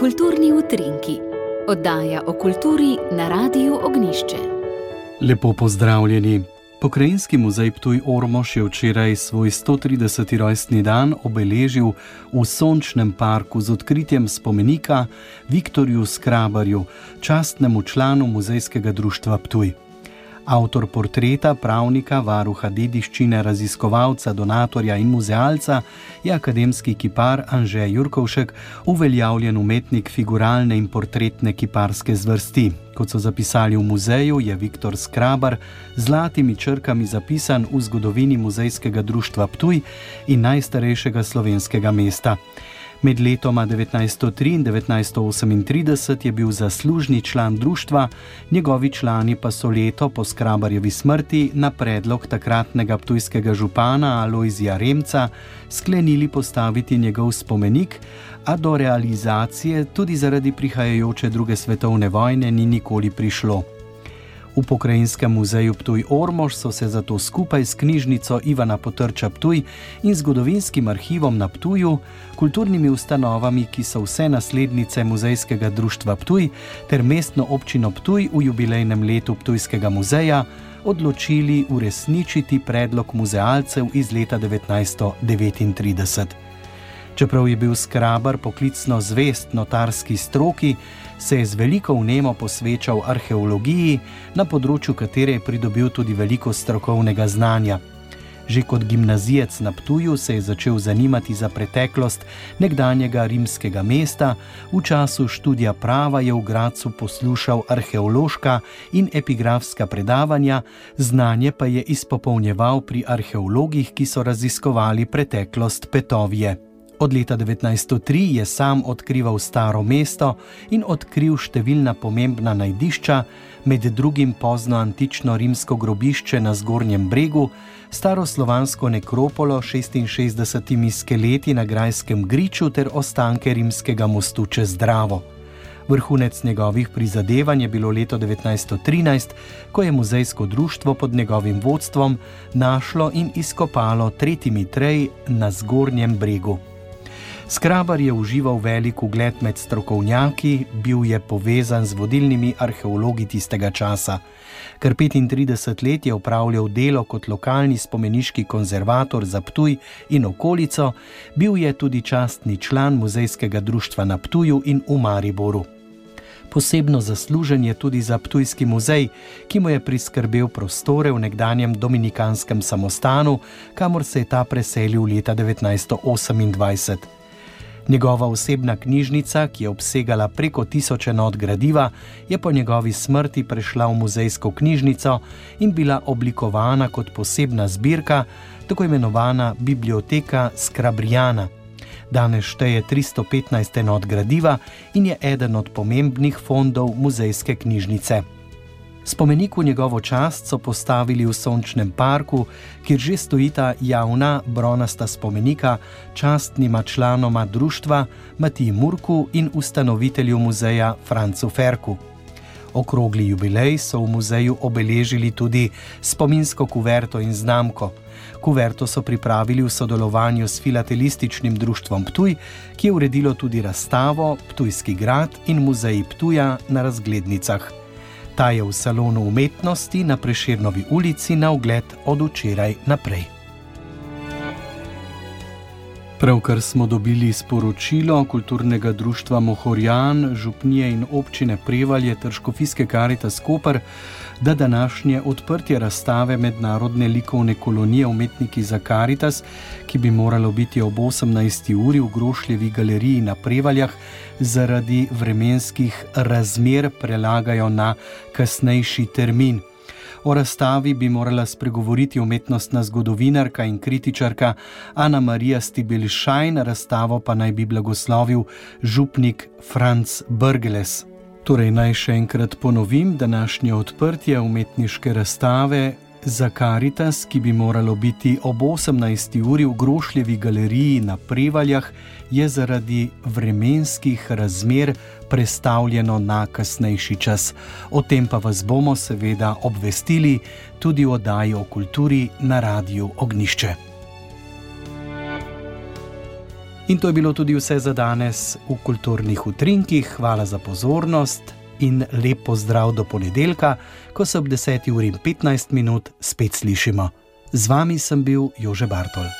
Kulturni utrinki, oddaja o kulturi na Radiu Ognišče. Lepo pozdravljeni. Pokrajinski muzej Ptuj Ormož je včeraj svoj 130. rojstni dan obeležil v sončnem parku z odkritjem spomenika Viktorju Skrabarju, častnemu članu muzejskega društva Ptuj. Avtor portreta, pravnika, varuha dediščine, raziskovalca, donatorja in muzealca je akademski kipar Anžej Jurkovšek, uveljavljen umetnik figuralne in portretne kiparske zvrsti. Kot so zapisali v muzeju, je Viktor Skrabar z zlatimi črkami zapisan v zgodovini muzejskega društva Ptuj in najstarejšega slovenskega mesta. Med letoma 1903 in 1938 je bil zaslužni član društva, njegovi člani pa so leto po Skrabarjevi smrti na predlog takratnega ptujskega župana Aloizija Remca sklenili postaviti njegov spomenik, a do realizacije tudi zaradi prihajajoče druge svetovne vojne ni nikoli prišlo. V pokrajinskem muzeju Ptuj Ormož so se zato skupaj s knjižnico Ivana Potrča Ptuj in zgodovinskim arhivom na Ptuju, kulturnimi ustanovami, ki so vse naslednice muzejskega društva Ptuj, ter mestno občino Ptuj v jubilejnem letu Ptujskega muzeja, odločili uresničiti predlog muzealcev iz leta 1939. Čeprav je bil skrabar poklicno zvest notarski stroki, se je z veliko vnemo posvečal arheologiji, na področju katere je pridobil tudi veliko strokovnega znanja. Že kot gimnazijec na Ptuju se je začel zanimati za preteklost nekdanjega rimskega mesta, v času študija prava je v Gracu poslušal arheološka in epigrafska predavanja, znanje pa je izpopolnjeval pri arheologih, ki so raziskovali preteklost Petovije. Od leta 1903 je sam odkrival staro mesto in odkril številna pomembna najdišča, med drugim pozno antično rimsko grobišče na Zgornjem bregu, staro slovansko nekropolo s 66 skeleti na Grajskem griču ter ostanke rimskega mostu čez Dravo. Vrhunec njegovih prizadevanj je bilo leto 1913, ko je muzejsko društvo pod njegovim vodstvom našlo in izkopalo tretji mitrej na Zgornjem bregu. Skrabar je užival velik ugled med strokovnjaki, bil je povezan z vodilnimi arheologi tistega časa. Ker 35 let je upravljal delo kot lokalni spomeniški konzervator za Ptuj in okolico, bil je tudi častni član muzejskega društva na Ptuju in v Mariboru. Posebno zaslužen je tudi za Ptujski muzej, ki mu je priskrbel prostore v nekdanjem dominikanskem samostanu, kamor se je ta preselil leta 1928. Njegova osebna knjižnica, ki je obsegala preko tisoče not gradiva, je po njegovi smrti prešla v muzejsko knjižnico in bila oblikovana kot posebna zbirka, tako imenovana Biblioteka Skrabrijana. Danes šteje 315 enot gradiva in je eden od pomembnih fondov muzejske knjižnice. Spomenik v njegovo čast so postavili v Sončnem parku, kjer že stojita javna bronasta spomenika častnima članoma društva Matiji Murku in ustanovitelju muzeja Francu Ferku. Okrogli jubilej so v muzeju obeležili tudi spominsko kuverto in znamko. Kuverto so pripravili v sodelovanju s filatelističnim društvom Ptuj, ki je uredilo tudi razstavo Ptujski grad in muzeji Ptuja na razglednicah. Ta je v salonu umetnosti na Preširnovi ulici na ogled od včeraj naprej. Pravkar smo dobili sporočilo kulturnega društva Mohorjan, župnije in občine Prevalje ter Škofijske karite Skopr, da današnje odprtje razstave mednarodne likovne kolonije umetniki za karitas, ki bi moralo biti ob 18. uri v Grošljevi galeriji na Prevaljah, zaradi vremenskih razmer prelagajo na kasnejši termin. O razstavi bi morala spregovoriti umetnostna zgodovinarka in kritičarka Ana Marija Stibelšajn, razstavo pa naj bi blagoslovil župnik Franz Brgeles. Torej, naj še enkrat ponovim, današnje odprtje umetniške razstave za Karitas, ki bi moralo biti ob 18. uri v Grošljevi galeriji na Prevaljah, je zaradi vremenskih razmer prestavljeno na kasnejši čas. O tem pa vas bomo seveda obvestili tudi v oddaji o kulturi na Radiu Ognišče. In to je bilo tudi vse za danes v kulturnih utrinkih. Hvala za pozornost in lep pozdrav do ponedeljka, ko se ob 10.15 minut spet slišimo. Z vami sem bil Jože Bartol.